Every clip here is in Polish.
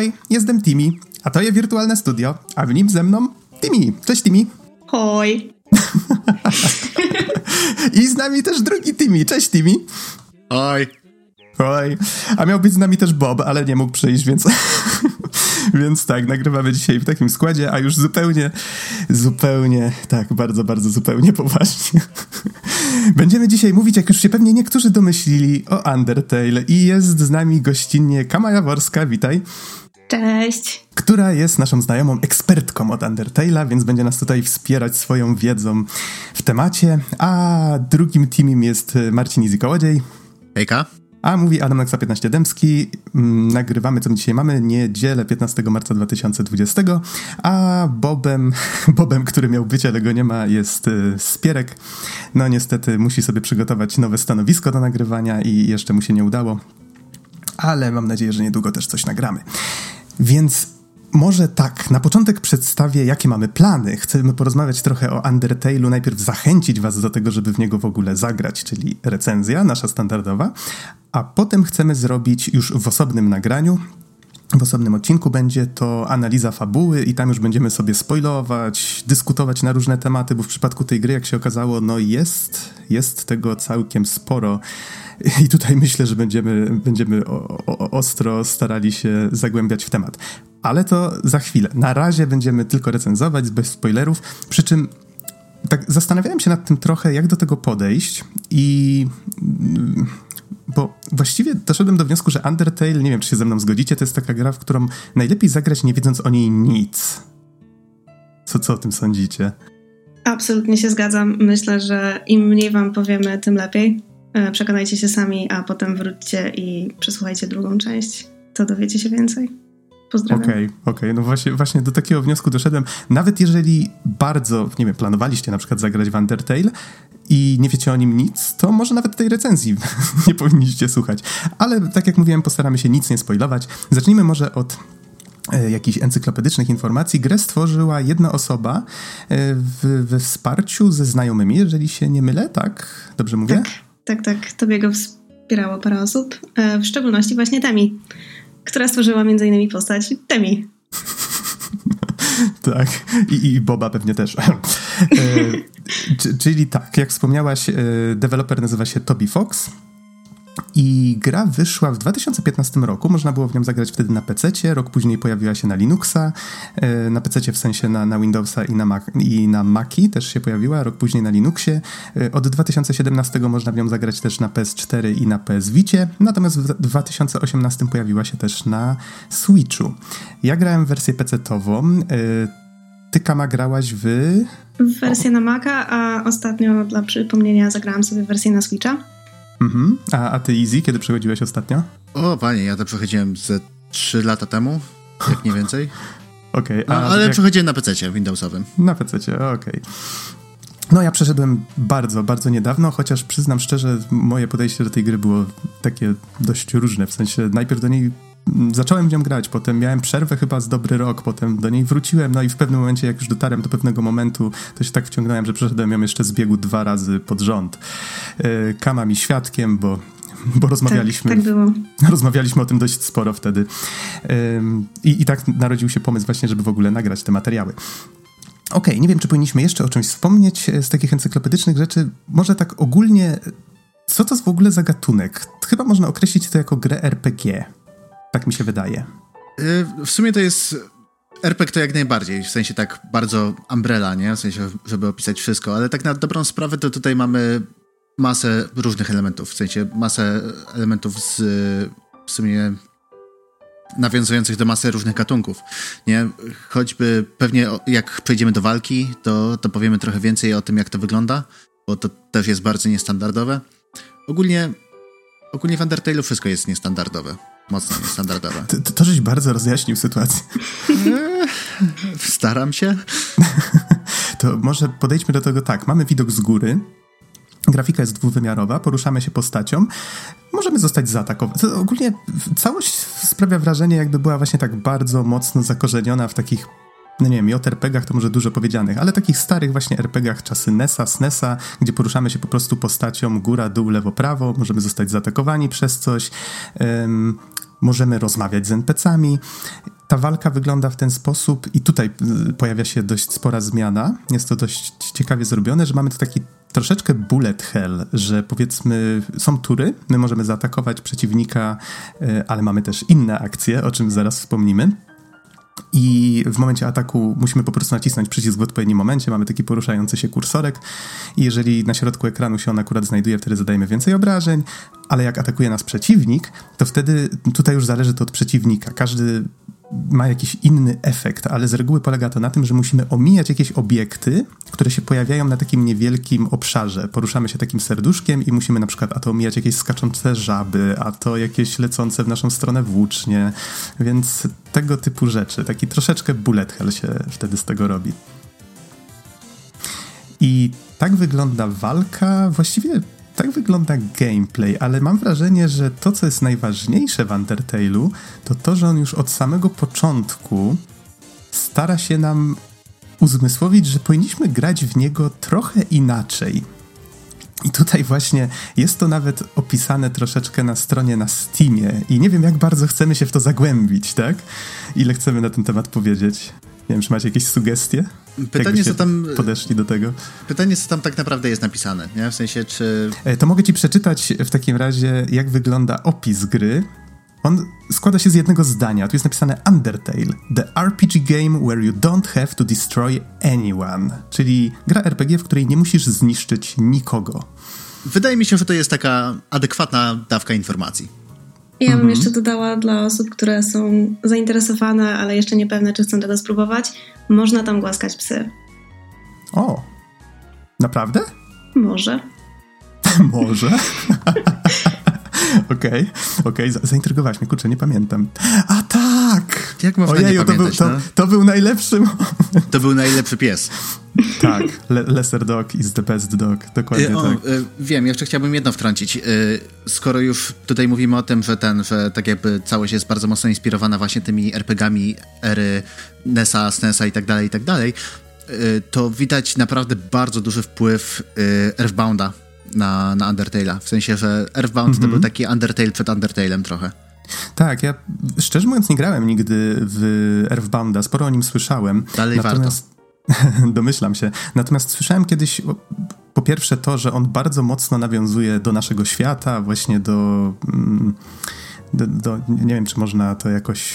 Hoj, jestem Timi, a to jest wirtualne studio, a w nim ze mną Timi. Cześć Timi. Hoj. I z nami też drugi Timi. Cześć Timi. Oj. Oj. A miał być z nami też Bob, ale nie mógł przyjść, więc... więc tak, nagrywamy dzisiaj w takim składzie, a już zupełnie, zupełnie, tak, bardzo, bardzo zupełnie poważnie. Będziemy dzisiaj mówić, jak już się pewnie niektórzy domyślili, o Undertale i jest z nami gościnnie Kama Jaworska, witaj. Cześć. Która jest naszą znajomą ekspertką od Undertale'a, więc będzie nas tutaj wspierać swoją wiedzą w temacie. A drugim teamem jest Marcin Izikołodziej. Hejka. A mówi Adam Naksa 15 Dębski. Nagrywamy, co my dzisiaj mamy, niedzielę 15 marca 2020. A Bobem, Bobem, który miał być, ale go nie ma, jest Spierek. No niestety musi sobie przygotować nowe stanowisko do nagrywania i jeszcze mu się nie udało. Ale mam nadzieję, że niedługo też coś nagramy. Więc może tak, na początek przedstawię, jakie mamy plany. Chcemy porozmawiać trochę o Undertale'u, najpierw zachęcić was do tego, żeby w niego w ogóle zagrać, czyli recenzja, nasza standardowa, a potem chcemy zrobić już w osobnym nagraniu, w osobnym odcinku będzie to analiza fabuły i tam już będziemy sobie spoilować, dyskutować na różne tematy, bo w przypadku tej gry, jak się okazało, no jest, jest tego całkiem sporo. I tutaj myślę, że będziemy, będziemy o, o, ostro starali się zagłębiać w temat. Ale to za chwilę. Na razie będziemy tylko recenzować bez spoilerów, przy czym tak zastanawiałem się nad tym trochę, jak do tego podejść i bo właściwie doszedłem do wniosku, że Undertale, nie wiem, czy się ze mną zgodzicie, to jest taka gra, w którą najlepiej zagrać nie wiedząc o niej nic. Co, co o tym sądzicie? Absolutnie się zgadzam. Myślę, że im mniej wam powiemy, tym lepiej. Przekonajcie się sami, a potem wróćcie i przesłuchajcie drugą część. To dowiecie się więcej. Pozdrawiam. Okej, okay, okej. Okay. No właśnie, właśnie do takiego wniosku doszedłem. Nawet jeżeli bardzo, nie wiem, planowaliście na przykład zagrać w Undertale i nie wiecie o nim nic, to może nawet tej recenzji nie powinniście słuchać. Ale tak jak mówiłem, postaramy się nic nie spoilować. Zacznijmy może od e, jakichś encyklopedycznych informacji. Grę stworzyła jedna osoba e, w, we wsparciu ze znajomymi, jeżeli się nie mylę, tak? Dobrze mówię? Tak, tak, tak. Tobie go wspierało parę osób, e, w szczególności właśnie Temi która stworzyła m.in. postać Temi. tak, I, i Boba pewnie też. e, czyli tak, jak wspomniałaś, e, deweloper nazywa się Toby Fox. I gra wyszła w 2015 roku, można było w nią zagrać wtedy na PC, rok później pojawiła się na Linuxa, e, na PC w sensie na, na Windowsa i na, Mac, i na Maci też się pojawiła, rok później na Linuxie. E, od 2017 można w nią zagrać też na PS4 i na PS Vicie, natomiast w 2018 pojawiła się też na Switchu. Ja grałem w wersję PC-tową, e, ty, Kama, grałaś w... W wersję na Maca, a ostatnio dla przypomnienia zagrałam sobie wersję na Switcha. Mhm. A, a ty, Easy, kiedy przechodziłeś ostatnio? O, panie, ja to przechodziłem ze 3 lata temu, jak nie więcej. Okej. Okay, no, ale jak... przechodziłem na PC Windowsowym. Na PC, okej. Okay. No ja przeszedłem bardzo, bardzo niedawno, chociaż przyznam szczerze, moje podejście do tej gry było takie dość różne, w sensie najpierw do niej zacząłem w nią grać, potem miałem przerwę chyba z dobry rok, potem do niej wróciłem, no i w pewnym momencie, jak już dotarłem do pewnego momentu, to się tak wciągnąłem, że przeszedłem ją jeszcze z biegu dwa razy pod rząd. E, Kama mi świadkiem, bo bo rozmawialiśmy, tak, tak było. rozmawialiśmy o tym dość sporo wtedy. I, I tak narodził się pomysł właśnie, żeby w ogóle nagrać te materiały. Okej, okay, nie wiem, czy powinniśmy jeszcze o czymś wspomnieć e, z takich encyklopedycznych rzeczy. Może tak ogólnie, co to jest w ogóle za gatunek? Chyba można określić to jako grę RPG. Tak mi się wydaje. Y, w sumie to jest RPG to jak najbardziej, w sensie tak bardzo umbrella, nie? W sensie, żeby opisać wszystko, ale tak na dobrą sprawę to tutaj mamy masę różnych elementów, w sensie masę elementów z w sumie nawiązujących do masy różnych gatunków, nie? Choćby pewnie jak przejdziemy do walki, to, to powiemy trochę więcej o tym, jak to wygląda, bo to też jest bardzo niestandardowe. Ogólnie, ogólnie w Undertale'u wszystko jest niestandardowe mocno niestandardowe. To, to, to żeś bardzo rozjaśnił sytuację. Staram się. to może podejdźmy do tego tak. Mamy widok z góry. Grafika jest dwuwymiarowa, poruszamy się postacią, możemy zostać zaatakowanym. Ogólnie całość sprawia wrażenie, jakby była właśnie tak bardzo mocno zakorzeniona w takich no nie wiem, JRPG-ach to może dużo powiedzianych, ale takich starych właśnie RPG-ach czasy NESa, SNESa, gdzie poruszamy się po prostu postacią góra, dół, lewo, prawo, możemy zostać zaatakowani przez coś, um, możemy rozmawiać z NPC-ami. Ta walka wygląda w ten sposób i tutaj y, pojawia się dość spora zmiana. Jest to dość ciekawie zrobione, że mamy tu taki troszeczkę bullet hell, że powiedzmy są tury, my możemy zaatakować przeciwnika, y, ale mamy też inne akcje, o czym zaraz wspomnimy. I w momencie ataku musimy po prostu nacisnąć przycisk w odpowiednim momencie. Mamy taki poruszający się kursorek. I jeżeli na środku ekranu się on akurat znajduje, wtedy zadajemy więcej obrażeń. Ale jak atakuje nas przeciwnik, to wtedy tutaj już zależy to od przeciwnika. Każdy ma jakiś inny efekt, ale z reguły polega to na tym, że musimy omijać jakieś obiekty, które się pojawiają na takim niewielkim obszarze. Poruszamy się takim serduszkiem i musimy na przykład a to omijać jakieś skaczące żaby, a to jakieś lecące w naszą stronę włócznie, więc tego typu rzeczy. Taki troszeczkę bullet hell się wtedy z tego robi. I tak wygląda walka właściwie tak wygląda gameplay, ale mam wrażenie, że to, co jest najważniejsze w Undertale'u, to to, że on już od samego początku stara się nam uzmysłowić, że powinniśmy grać w niego trochę inaczej. I tutaj właśnie jest to nawet opisane troszeczkę na stronie na Steamie i nie wiem, jak bardzo chcemy się w to zagłębić, tak? Ile chcemy na ten temat powiedzieć. Nie wiem, czy macie jakieś sugestie? Pytanie, co tam. Podeszli do tego. Pytanie, co tam tak naprawdę jest napisane, nie? W sensie, czy. E, to mogę ci przeczytać w takim razie, jak wygląda opis gry. On składa się z jednego zdania. Tu jest napisane Undertale, the RPG game where you don't have to destroy anyone. Czyli gra RPG, w której nie musisz zniszczyć nikogo. Wydaje mi się, że to jest taka adekwatna dawka informacji. Ja bym mhm. jeszcze dodała dla osób, które są zainteresowane, ale jeszcze niepewne, czy chcą tego spróbować, można tam głaskać psy. O, naprawdę? Może. Może? Okej, okej, okay, zaintrygowałaś mnie, kurczę, nie pamiętam. A tak! Jak można Ojeju, nie pamiętać, to, był, no? to, to, był najlepszy moment. To był najlepszy pies. Tak, Le lesser dog is the best dog, dokładnie o, tak. Y, wiem, jeszcze chciałbym jedno wtrącić. Y, skoro już tutaj mówimy o tym, że ten, że tak jakby całość jest bardzo mocno inspirowana właśnie tymi RPGami ery NESa, SNESa i tak dalej, i tak dalej, to widać naprawdę bardzo duży wpływ Earthbounda na, na Undertale'a. W sensie, że Earthbound mm -hmm. to mhm. był taki Undertale przed Undertale'em trochę. Tak, ja szczerze mówiąc nie grałem nigdy w Earthbounda, sporo o nim słyszałem. Dalej natomiast, warto. domyślam się. Natomiast słyszałem kiedyś po pierwsze to, że on bardzo mocno nawiązuje do naszego świata, właśnie do, mm, do, do nie wiem, czy można to jakoś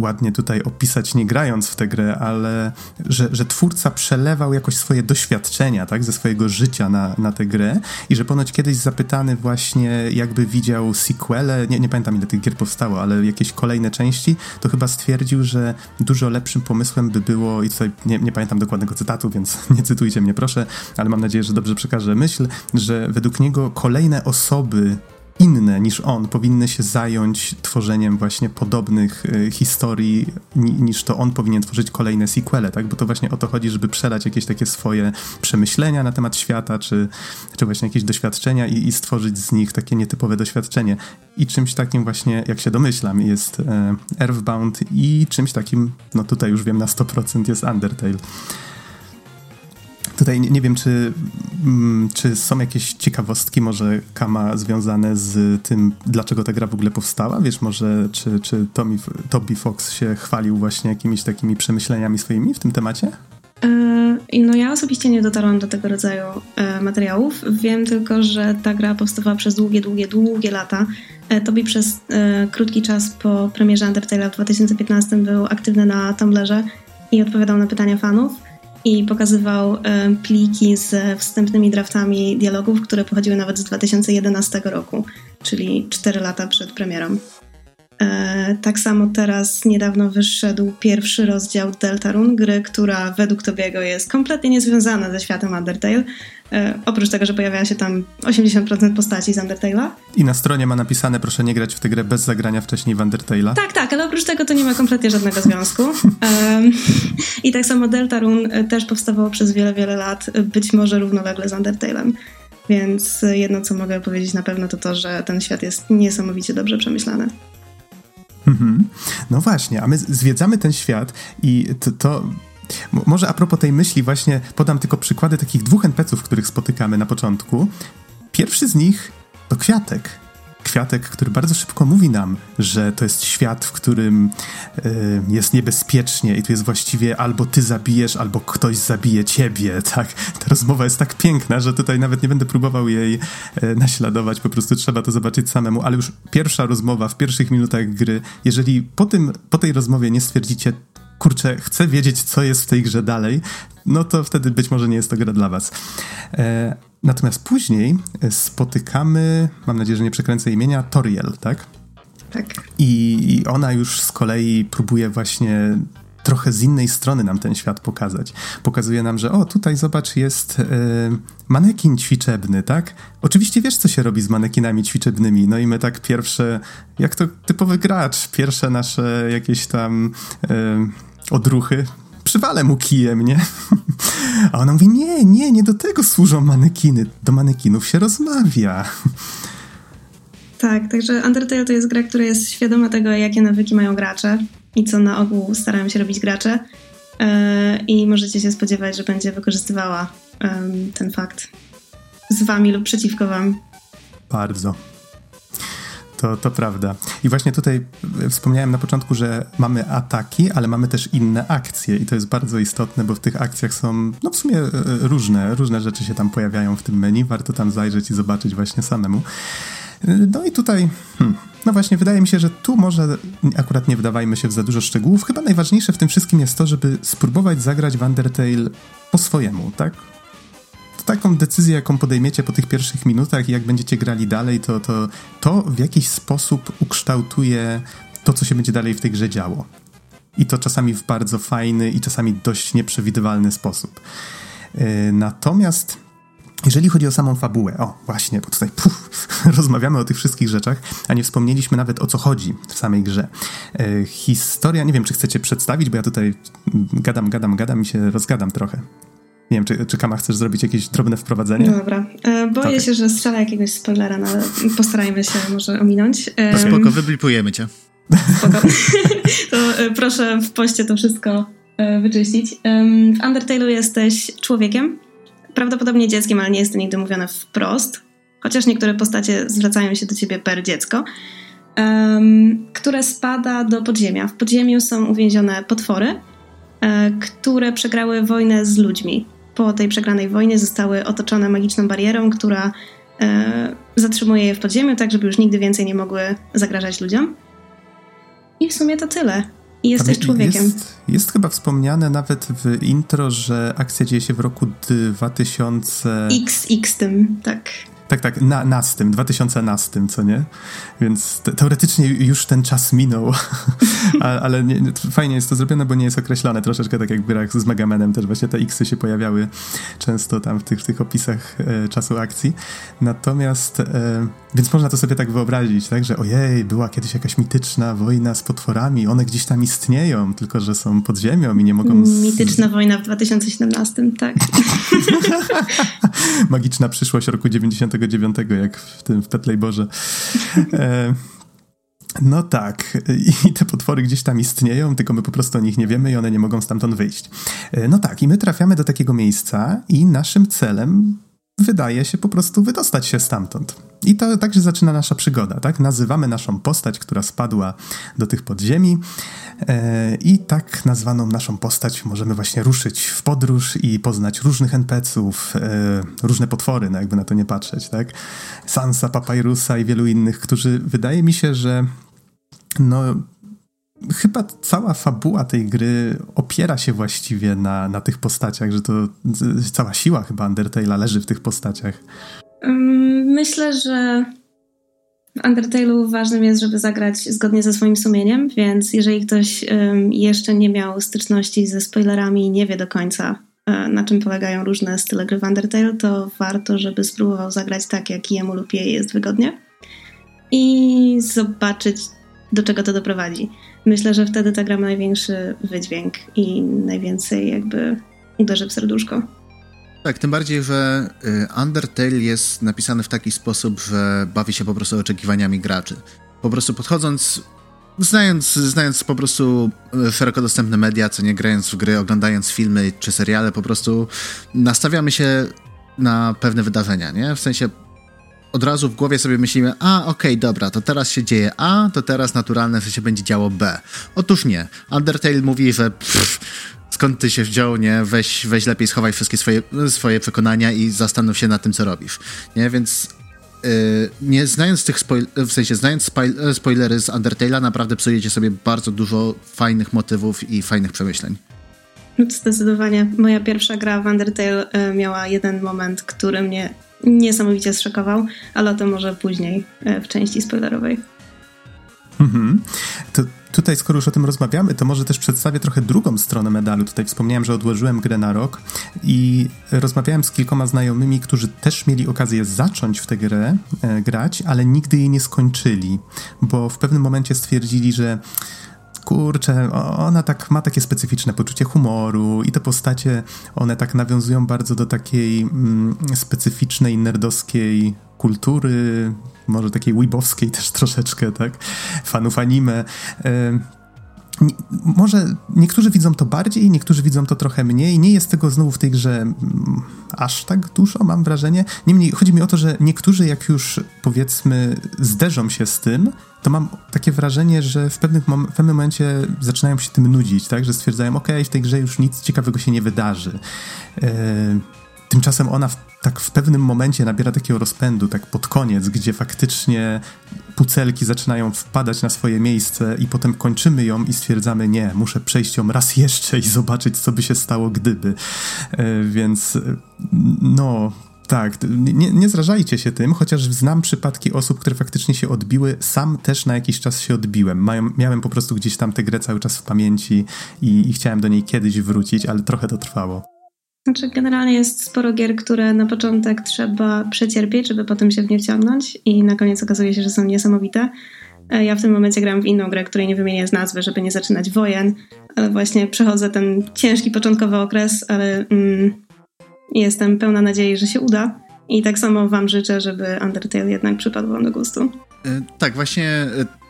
ładnie tutaj opisać, nie grając w tę grę, ale że, że twórca przelewał jakoś swoje doświadczenia, tak, ze swojego życia na, na tę grę i że ponoć kiedyś zapytany właśnie, jakby widział sequele, nie, nie pamiętam ile tych gier powstało, ale jakieś kolejne części, to chyba stwierdził, że dużo lepszym pomysłem by było, i tutaj nie, nie pamiętam dokładnego cytatu, więc nie cytujcie mnie proszę, ale mam nadzieję, że dobrze przekażę myśl, że według niego kolejne osoby inne niż on powinny się zająć tworzeniem właśnie podobnych y, historii niż to on powinien tworzyć kolejne sequele, tak? Bo to właśnie o to chodzi, żeby przelać jakieś takie swoje przemyślenia na temat świata, czy, czy właśnie jakieś doświadczenia i, i stworzyć z nich takie nietypowe doświadczenie. I czymś takim właśnie, jak się domyślam, jest e, Earthbound i czymś takim, no tutaj już wiem na 100% jest Undertale. Tutaj nie, nie wiem, czy, mm, czy są jakieś ciekawostki może Kama związane z tym, dlaczego ta gra w ogóle powstała? Wiesz, może czy, czy Tommy, Toby Fox się chwalił właśnie jakimiś takimi przemyśleniami swoimi w tym temacie? E, no ja osobiście nie dotarłam do tego rodzaju e, materiałów. Wiem tylko, że ta gra powstawała przez długie, długie, długie lata. E, Tobi przez krótki czas po premierze Undertale w 2015 był aktywny na Tumblrze i odpowiadał na pytania fanów i pokazywał e, pliki z wstępnymi draftami dialogów, które pochodziły nawet z 2011 roku, czyli 4 lata przed premierą. E, tak samo teraz niedawno wyszedł pierwszy rozdział Deltarune, gry, która według Tobiego jest kompletnie niezwiązana ze światem Undertale. E, oprócz tego, że pojawia się tam 80% postaci z Undertale'a. I na stronie ma napisane, proszę nie grać w tę grę bez zagrania wcześniej w Undertale'a. Tak, tak, ale oprócz tego to nie ma kompletnie żadnego związku. I tak samo Deltarune też powstawało przez wiele, wiele lat, być może równolegle z Undertale'em. Więc jedno, co mogę powiedzieć na pewno, to to, że ten świat jest niesamowicie dobrze przemyślany. Mhm. No właśnie, a my zwiedzamy ten świat i to, to może a propos tej myśli właśnie podam tylko przykłady takich dwóch NPC-ów, których spotykamy na początku. Pierwszy z nich to Kwiatek. Kwiatek, który bardzo szybko mówi nam, że to jest świat, w którym y, jest niebezpiecznie i tu jest właściwie albo ty zabijesz, albo ktoś zabije ciebie, tak? Ta rozmowa jest tak piękna, że tutaj nawet nie będę próbował jej y, naśladować, po prostu trzeba to zobaczyć samemu, ale już pierwsza rozmowa w pierwszych minutach gry, jeżeli po, tym, po tej rozmowie nie stwierdzicie, kurczę, chcę wiedzieć, co jest w tej grze dalej, no to wtedy być może nie jest to gra dla was. E, natomiast później spotykamy, mam nadzieję, że nie przekręcę imienia, Toriel, tak? Tak. I, I ona już z kolei próbuje właśnie trochę z innej strony nam ten świat pokazać. Pokazuje nam, że o, tutaj zobacz, jest yy, manekin ćwiczebny, tak? Oczywiście wiesz, co się robi z manekinami ćwiczebnymi. No i my tak pierwsze, jak to typowy gracz, pierwsze nasze jakieś tam yy, odruchy, przywalę mu kijem, nie? A ona mówi, nie, nie, nie do tego służą manekiny. Do manekinów się rozmawia. Tak, także Undertale to jest gra, która jest świadoma tego, jakie nawyki mają gracze i co na ogół starają się robić gracze. E, I możecie się spodziewać, że będzie wykorzystywała ten fakt z wami lub przeciwko wam. Bardzo. To, to prawda. I właśnie tutaj wspomniałem na początku, że mamy ataki, ale mamy też inne akcje i to jest bardzo istotne, bo w tych akcjach są, no w sumie e, różne, różne rzeczy się tam pojawiają w tym menu, warto tam zajrzeć i zobaczyć właśnie samemu. No i tutaj, hmm, no właśnie, wydaje mi się, że tu może akurat nie wdawajmy się w za dużo szczegółów. Chyba najważniejsze w tym wszystkim jest to, żeby spróbować zagrać w Undertale po swojemu, tak? Taką decyzję, jaką podejmiecie po tych pierwszych minutach i jak będziecie grali dalej, to, to, to w jakiś sposób ukształtuje to, co się będzie dalej w tej grze działo. I to czasami w bardzo fajny i czasami dość nieprzewidywalny sposób. Yy, natomiast jeżeli chodzi o samą fabułę, o właśnie, bo tutaj puf, rozmawiamy o tych wszystkich rzeczach, a nie wspomnieliśmy nawet o co chodzi w samej grze. E, historia, nie wiem, czy chcecie przedstawić, bo ja tutaj gadam, gadam, gadam i się rozgadam trochę. Nie wiem, czy, czy Kama chcesz zrobić jakieś drobne wprowadzenie? No dobra. E, boję okay. się, że strzela jakiegoś spoilera, no, ale postarajmy się może ominąć. E, spoko, wyblipujemy cię. Spoko. to e, proszę w poście to wszystko e, wyczyścić. W Undertale'u jesteś człowiekiem, prawdopodobnie dzieckiem, ale nie jest to nigdy mówione wprost, chociaż niektóre postacie zwracają się do ciebie per dziecko, um, które spada do podziemia. W podziemiu są uwięzione potwory, e, które przegrały wojnę z ludźmi. Po tej przegranej wojnie zostały otoczone magiczną barierą, która e, zatrzymuje je w podziemiu, tak żeby już nigdy więcej nie mogły zagrażać ludziom. I w sumie to tyle i jesteś człowiekiem. Jest, jest, chyba wspomniane nawet w intro, że akcja dzieje się w roku 2000. XX tym, tak. Tak, tak, na, nas tym, 2000 nas tym, co nie? Więc te, teoretycznie już ten czas minął, ale, ale nie, fajnie jest to zrobione, bo nie jest określone troszeczkę tak jak w grach z Megamanem też właśnie te X-y się pojawiały często tam w tych, w tych opisach e, czasu akcji. Natomiast, e, więc można to sobie tak wyobrazić, tak, że ojej, była kiedyś jakaś mityczna wojna z potworami, one gdzieś tam istnieją, tylko że są pod ziemią i nie mogą... Z... Mityczna wojna w 2017, tak. Magiczna przyszłość roku 90 jak w tym w Petlejborze. E, no tak, i te potwory gdzieś tam istnieją, tylko my po prostu o nich nie wiemy i one nie mogą stamtąd wyjść. E, no tak, i my trafiamy do takiego miejsca i naszym celem wydaje się po prostu wydostać się stamtąd. I to także zaczyna nasza przygoda, tak? Nazywamy naszą postać, która spadła do tych podziemi i tak nazwaną naszą postać możemy właśnie ruszyć w podróż i poznać różnych NPC-ów, e, różne potwory, no jakby na to nie patrzeć, tak? Sansa, Papyrusa i wielu innych, którzy wydaje mi się, że no chyba cała fabuła tej gry opiera się właściwie na, na tych postaciach, że to cała siła chyba Undertale'a leży w tych postaciach. Myślę, że w Undertale'u ważnym jest, żeby zagrać zgodnie ze swoim sumieniem, więc jeżeli ktoś jeszcze nie miał styczności ze spoilerami i nie wie do końca, e, na czym polegają różne style gry w Undertale, to warto, żeby spróbował zagrać tak, jak jemu lub jej jest wygodnie i zobaczyć, do czego to doprowadzi. Myślę, że wtedy ta gra ma największy wydźwięk i najwięcej jakby uderzy w serduszko. Tak, tym bardziej, że y, Undertale jest napisany w taki sposób, że bawi się po prostu oczekiwaniami graczy. Po prostu podchodząc, znając, znając po prostu y, szeroko dostępne media, co nie grając w gry, oglądając filmy czy seriale, po prostu nastawiamy się na pewne wydarzenia, nie? W sensie od razu w głowie sobie myślimy, a okej, okay, dobra, to teraz się dzieje A, to teraz naturalne, że się będzie działo B. Otóż nie. Undertale mówi, że pff, skąd ty się wziął, nie? Weź, weź lepiej schowaj wszystkie swoje, swoje przekonania i zastanów się nad tym, co robisz. Nie, więc yy, nie znając tych spoil- w sensie znając spoil- spoilery z Undertale'a, naprawdę psujecie sobie bardzo dużo fajnych motywów i fajnych przemyśleń. Zdecydowanie. Moja pierwsza gra w Undertale y, miała jeden moment, który mnie niesamowicie zszokował, ale o tym może później y, w części spoilerowej. Mhm. To tutaj, skoro już o tym rozmawiamy, to może też przedstawię trochę drugą stronę medalu. Tutaj wspomniałem, że odłożyłem grę na rok i rozmawiałem z kilkoma znajomymi, którzy też mieli okazję zacząć w tę grę e, grać, ale nigdy jej nie skończyli, bo w pewnym momencie stwierdzili, że kurczę, ona tak ma takie specyficzne poczucie humoru i te postacie, one tak nawiązują bardzo do takiej mm, specyficznej, nerdowskiej kultury, może takiej weebowskiej też troszeczkę, tak? Fanów anime. Może niektórzy widzą to bardziej, niektórzy widzą to trochę mniej. Nie jest tego znowu w tej grze mm, aż tak dużo, mam wrażenie. Niemniej chodzi mi o to, że niektórzy, jak już powiedzmy, zderzą się z tym, to mam takie wrażenie, że w, pewnym, w pewnym momencie zaczynają się tym nudzić, tak? Że stwierdzają, ok, w tej grze już nic ciekawego się nie wydarzy. Yy, tymczasem ona w tak w pewnym momencie nabiera takiego rozpędu, tak pod koniec, gdzie faktycznie pucelki zaczynają wpadać na swoje miejsce i potem kończymy ją i stwierdzamy, nie, muszę przejść ją raz jeszcze i zobaczyć, co by się stało, gdyby. E, więc no, tak, nie, nie zrażajcie się tym, chociaż znam przypadki osób, które faktycznie się odbiły. Sam też na jakiś czas się odbiłem. Mają, miałem po prostu gdzieś tam tę grę cały czas w pamięci i, i chciałem do niej kiedyś wrócić, ale trochę to trwało. Znaczy, generalnie jest sporo gier, które na początek trzeba przecierpieć, żeby potem się w nie wciągnąć, i na koniec okazuje się, że są niesamowite. E, ja w tym momencie gram w inną grę, której nie wymienię z nazwy, żeby nie zaczynać wojen, ale właśnie przechodzę ten ciężki początkowy okres, ale mm, jestem pełna nadziei, że się uda. I tak samo Wam życzę, żeby Undertale jednak przypadł Wam do gustu. E, tak, właśnie e,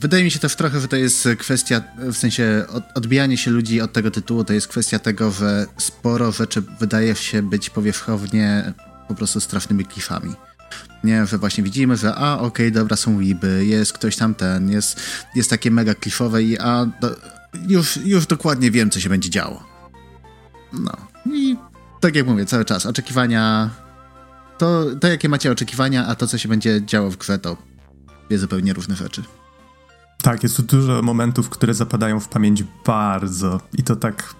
Wydaje mi się też trochę, że to jest kwestia, w sensie odbijanie się ludzi od tego tytułu, to jest kwestia tego, że sporo rzeczy wydaje się być powierzchownie po prostu strasznymi kliszami. Nie, że właśnie widzimy, że a, okej, okay, dobra, są Weeby, jest ktoś tam ten, jest, jest takie mega kliszowe i a, do, już, już dokładnie wiem, co się będzie działo. No. I tak jak mówię, cały czas, oczekiwania, to, to jakie macie oczekiwania, a to, co się będzie działo w grze, to dwie zupełnie różne rzeczy. Tak, jest tu dużo momentów, które zapadają w pamięć bardzo i to tak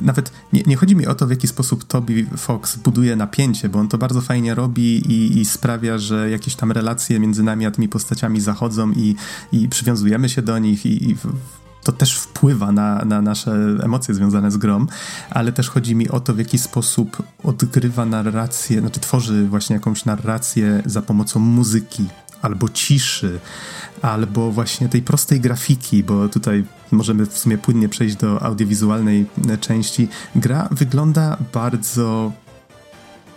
nawet nie, nie, chodzi mi o to, w jaki sposób Toby Fox buduje napięcie, bo on to bardzo fajnie robi i, i sprawia, że jakieś tam relacje między nami a tymi postaciami zachodzą i, i przywiązujemy się do nich i, i to też wpływa na, na nasze emocje związane z grą, ale też chodzi mi o to, w jaki sposób odgrywa narrację, znaczy tworzy właśnie jakąś narrację za pomocą muzyki albo ciszy, albo właśnie tej prostej grafiki, bo tutaj możemy w sumie płynnie przejść do audiowizualnej części. Gra wygląda bardzo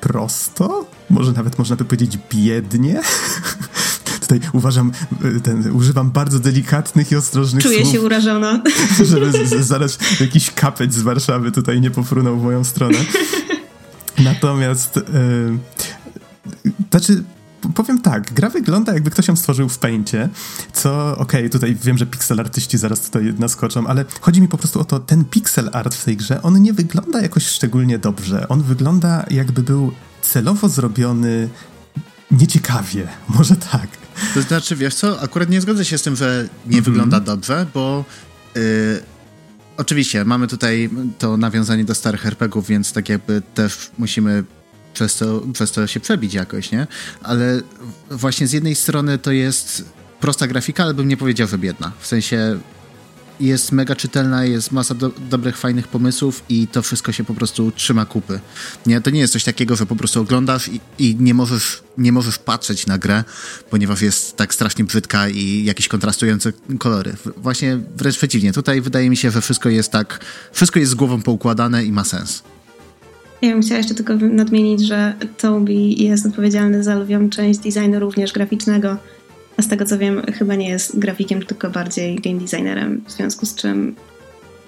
prosto, może nawet można by powiedzieć biednie. tutaj uważam, ten, używam bardzo delikatnych i ostrożnych Czuję słów. Czuję się urażona. Żeby z, z, zaraz jakiś kapeć z Warszawy tutaj nie pofrunął w moją stronę. Natomiast, yy, znaczy, powiem tak, gra wygląda jakby ktoś ją stworzył w Paintie, co okej, okay, tutaj wiem, że pixel artyści zaraz tutaj naskoczą, ale chodzi mi po prostu o to, ten pixel art w tej grze, on nie wygląda jakoś szczególnie dobrze. On wygląda jakby był celowo zrobiony nieciekawie, może tak. To znaczy, wiesz co, akurat nie zgodzę się z tym, że nie -hmm. wygląda dobrze, bo yy, oczywiście mamy tutaj to nawiązanie do starych RPGów, więc tak jakby też musimy przez to, przez to się przebić jakoś, nie? Ale właśnie z jednej strony to jest prosta grafika, ale bym nie powiedział, że biedna. W sensie jest mega czytelna, jest masa do, dobrych, fajnych pomysłów i to wszystko się po prostu trzyma kupy. Nie, to nie jest coś takiego, że po prostu oglądasz i, i, nie, możesz, nie możesz patrzeć na grę, ponieważ jest tak strasznie brzydka i jakieś kontrastujące kolory. Właśnie wręcz przeciwnie. Tutaj wydaje mi się, że wszystko jest tak, wszystko jest z głową poukładane i ma sens. Ja bym chciała jeszcze tylko nadmienić, że Toby jest odpowiedzialny za lwią część designu również graficznego, a z tego co wiem, chyba nie jest grafikiem, tylko bardziej game designerem, w związku z czym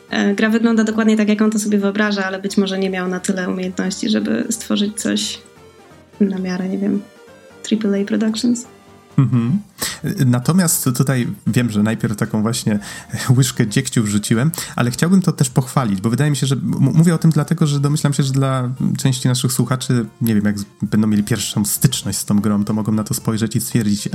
e, gra wygląda dokładnie tak, jak on to sobie wyobraża, ale być może nie miał na tyle umiejętności, żeby stworzyć coś na miarę, nie wiem, AAA Productions. Mhm. Natomiast tutaj wiem, że najpierw taką właśnie łyżkę dziegciu wrzuciłem, ale chciałbym to też pochwalić, bo wydaje mi się, że mówię o tym dlatego, że domyślam się, że dla części naszych słuchaczy, nie wiem, jak będą mieli pierwszą styczność z tą grą, to mogą na to spojrzeć i stwierdzić, e,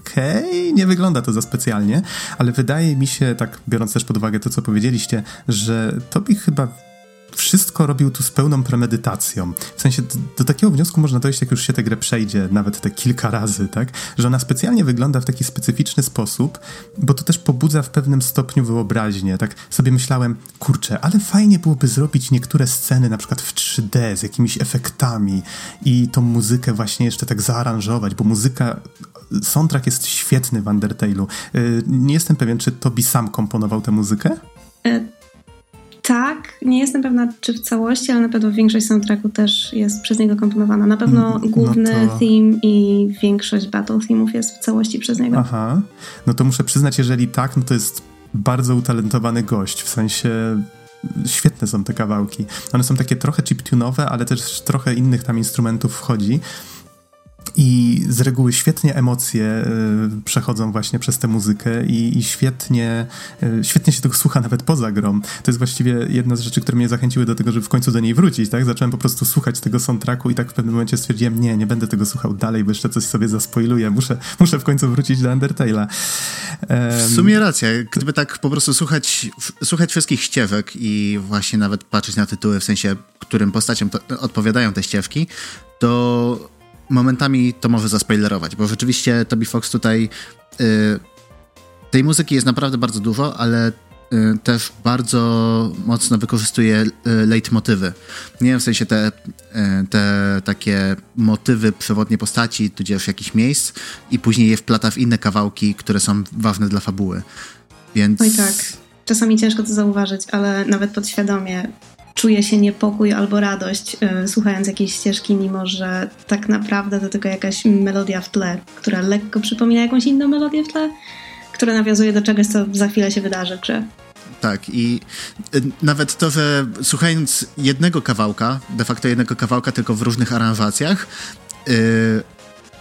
okej, okay, nie wygląda to za specjalnie, ale wydaje mi się, tak biorąc też pod uwagę to, co powiedzieliście, że to by chyba wszystko robił tu z pełną premedytacją. W sensie do, takiego wniosku można dojść, jak już się tę grę przejdzie, nawet te kilka razy, tak? Że ona specjalnie wygląda w taki specyficzny sposób, bo to też pobudza w pewnym stopniu wyobraźnię. Tak sobie myślałem, kurczę, ale fajnie byłoby zrobić niektóre sceny na przykład w 3D z jakimiś efektami i tą muzykę właśnie jeszcze tak zaaranżować, bo muzyka soundtrack jest świetny w Undertale'u. Y, nie jestem pewien, czy Tobi sam komponował tę muzykę? Tak, nie jestem pewna czy w całości, ale na pewno większość soundtracku też jest przez niego komponowana. Na pewno mm, no główny to... theme i większość battle themów jest w całości przez niego. Aha, no to muszę przyznać, jeżeli tak, no to jest bardzo utalentowany gość, w sensie świetne są te kawałki. One są takie trochę chiptunowe, ale też trochę innych tam instrumentów wchodzi. I z reguły świetnie emocje y, przechodzą właśnie przez tę muzykę i, i, świetnie, y, świetnie się tego słucha nawet poza grą. To jest właściwie jedna z rzeczy, które mnie zachęciły do tego, żeby w końcu do niej wrócić, tak? Zacząłem po prostu słuchać tego soundtracku i tak w pewnym momencie stwierdziłem, nie, nie będę tego słuchał dalej, bo jeszcze coś sobie zaspoiluję. Muszę, muszę w końcu wrócić do Undertale'a. Um, w sumie racja. Gdyby tak po prostu słuchać, słuchać wszystkich ścieżek i właśnie nawet patrzeć na tytuły, w sensie, którym postaciom odpowiadają te ścieżki, to momentami to może zaspoilerować, bo rzeczywiście Toby Fox tutaj y, tej muzyki jest naprawdę bardzo dużo, ale y, też bardzo mocno wykorzystuje y, leitmotywy. Nie wiem, w sensie te, y, te takie motywy przewodnie postaci, tudzież jakichś miejsc i później je wplata w inne kawałki, które są ważne dla fabuły. Więc... Oj tak. Czasami ciężko to zauważyć, ale nawet podświadomie czuje się niepokój albo radość yy, słuchając jakiejś ścieżki, mimo że tak naprawdę to tylko jakaś melodia w tle, która lekko przypomina jakąś inną melodię w tle, która nawiązuje do czegoś, co za chwilę się wydarzy w grze. Tak, i y, nawet to, że słuchając jednego kawałka, de facto jednego kawałka, tylko w różnych aranżacjach, yy,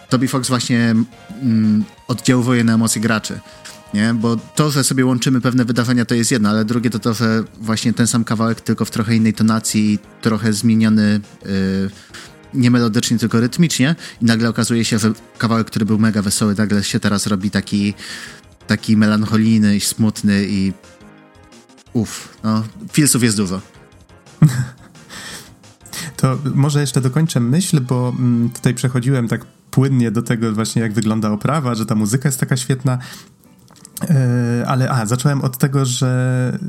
Toby Fox właśnie mm, oddziałuje na emocje graczy nie? Bo to, że sobie łączymy pewne wydarzenia, to jest jedno, ale drugie to to, że właśnie ten sam kawałek, tylko w trochę innej tonacji, trochę zmieniony yy, nie melodycznie, tylko rytmicznie i nagle okazuje się, że kawałek, który był mega wesoły, nagle się teraz robi taki taki melancholijny i smutny i uff, no, filsów jest dużo. To może jeszcze dokończę myśl, bo mm, tutaj przechodziłem tak płynnie do tego właśnie, jak wygląda oprawa, że ta muzyka jest taka świetna. E, ale a, zacząłem od tego, że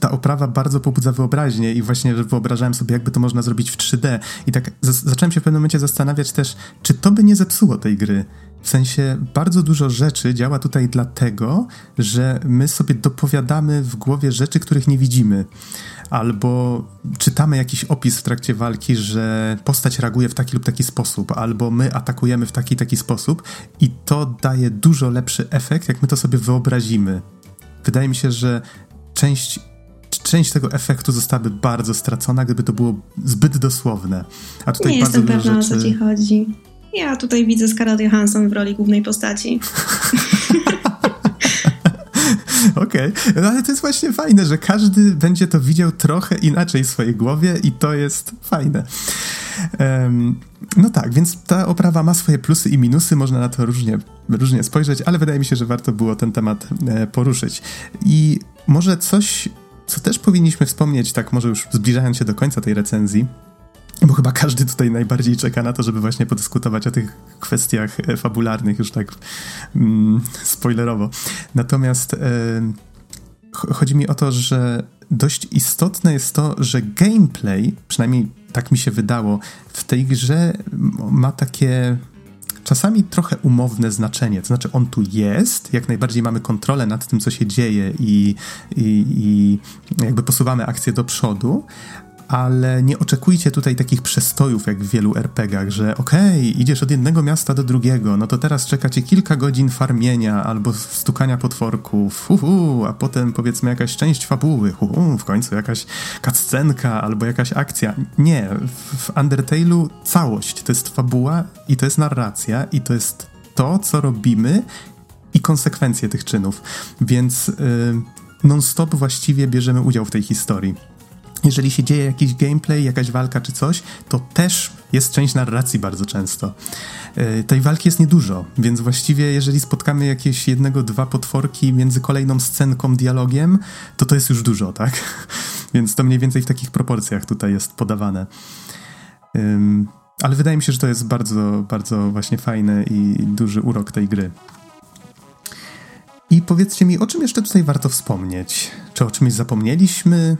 ta oprawa bardzo pobudza wyobraźnię i właśnie że wyobrażałem sobie, jakby to można zrobić w 3D. I tak zacząłem się w pewnym momencie zastanawiać też, czy to by nie zepsuło tej gry. W sensie bardzo dużo rzeczy działa tutaj dlatego, że my sobie dopowiadamy w głowie rzeczy, których nie widzimy albo czytamy jakiś opis w trakcie walki, że postać reaguje w taki lub taki sposób, albo my atakujemy w taki taki sposób i to daje dużo lepszy efekt, jak my to sobie wyobrazimy. Wydaje mi się, że część część tego efektu zostałaby bardzo stracona, gdyby to było zbyt dosłowne. A tutaj Nie bardzo jestem pewna, rzeczy... o co ci chodzi. Ja tutaj widzę Scarlett Johansson w roli głównej postaci. Okej, okay. no ale to jest właśnie fajne, że każdy będzie to widział trochę inaczej w swojej głowie i to jest fajne. Um, no tak, więc ta oprawa ma swoje plusy i minusy, można na to różnie, różnie spojrzeć, ale wydaje mi się, że warto było ten temat e, poruszyć. I może coś, co też powinniśmy wspomnieć, tak może już zbliżając się do końca tej recenzji, bo chyba każdy tutaj najbardziej czeka na to, żeby właśnie podyskutować o tych kwestiach e, fabularnych, już tak mm, spoilerowo. Natomiast e, chodzi mi o to, że dość istotne jest to, że gameplay, przynajmniej tak mi się wydało, w tej grze ma takie czasami trochę umowne znaczenie. To znaczy, on tu jest, jak najbardziej mamy kontrolę nad tym, co się dzieje i, i, i jakby posuwamy akcję do przodu, ale nie oczekujcie tutaj takich przestojów jak w wielu RPGach, że okej, okay, idziesz od jednego miasta do drugiego, no to teraz czekacie kilka godzin farmienia albo stukania potworków, uhu, a potem powiedzmy jakaś część fabuły, uhu, w końcu jakaś cutscenka albo jakaś akcja. Nie, w Undertale'u całość to jest fabuła i to jest narracja i to jest to, co robimy i konsekwencje tych czynów. Więc yy, non-stop właściwie bierzemy udział w tej historii. Jeżeli się dzieje jakiś gameplay, jakaś walka czy coś, to też jest część narracji bardzo często. Yy, tej walki jest niedużo, więc właściwie jeżeli spotkamy jakieś jednego, dwa potworki między kolejną scenką, dialogiem, to to jest już dużo, tak? więc to mniej więcej w takich proporcjach tutaj jest podawane. Ale wydaje mi się, że to jest bardzo, bardzo właśnie fajny i duży urok tej gry. I powiedzcie mi, o czym jeszcze tutaj warto wspomnieć? Czy o czymś zapomnieliśmy?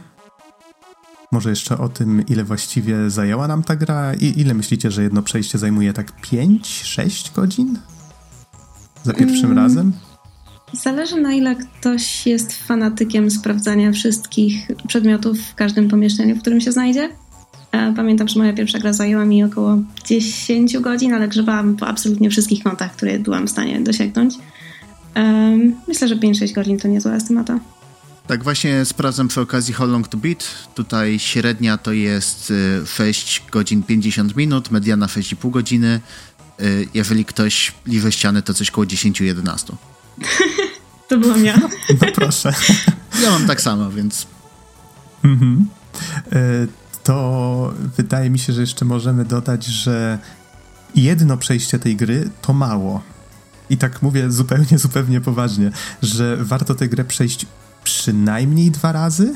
Może jeszcze o tym, ile właściwie zajęła nam ta gra? I ile myślicie, że jedno przejście zajmuje tak 5-6 godzin? Za pierwszym hmm. razem? Zależy na ile ktoś jest fanatykiem sprawdzania wszystkich przedmiotów w każdym pomieszczeniu, w którym się znajdzie. E, pamiętam, że moja pierwsza gra zajęła mi około 10 godzin, ale grzebałam po absolutnie wszystkich kątach, które byłam w stanie dosięgnąć. Myślę, że 5-6 godzin to niezła estymata. Tak, właśnie sprawdzam przy okazji How Long to Beat. Tutaj średnia to jest 6 y, godzin 50 minut, mediana 6,5 godziny. Y, jeżeli ktoś liże ściany, to coś koło 10-11. to byłam ja. No proszę. Ja mam tak samo, więc... Mhm. Y, to wydaje mi się, że jeszcze możemy dodać, że jedno przejście tej gry to mało. I tak mówię zupełnie, zupełnie poważnie, że warto tę grę przejść przynajmniej dwa razy.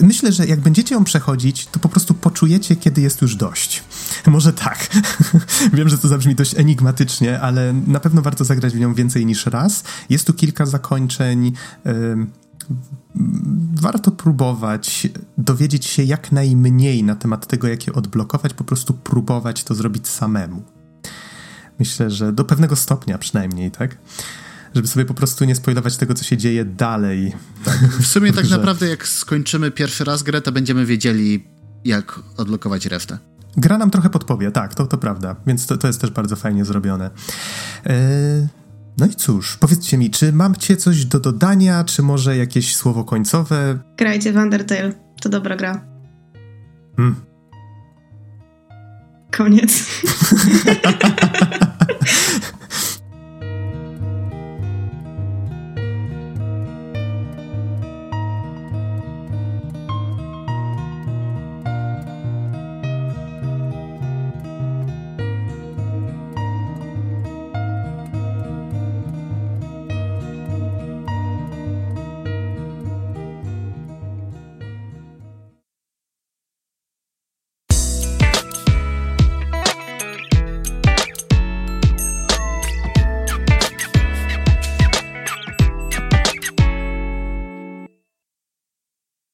Myślę, że jak będziecie ją przechodzić, to po prostu poczujecie, kiedy jest już dość. Może tak. Wiem, że to zabrzmi dość enigmatycznie, ale na pewno warto zagrać w nią więcej niż raz. Jest tu kilka zakończeń. warto próbować dowiedzieć się jak najmniej na temat tego, jak je odblokować, po prostu próbować to zrobić samemu. Myślę, że do pewnego stopnia przynajmniej, tak? Żeby sobie po prostu nie spoilować tego, co się dzieje dalej. Tak. W sumie tak naprawdę, jak skończymy pierwszy raz grę, to będziemy wiedzieli, jak odblokować resztę. Gra nam trochę podpowie, tak, to, to prawda, więc to, to jest też bardzo fajnie zrobione. E, no i cóż, powiedzcie mi, czy mamcie coś do dodania, czy może jakieś słowo końcowe? Grajcie w Undertale, to dobra gra. Hmm. Koniec.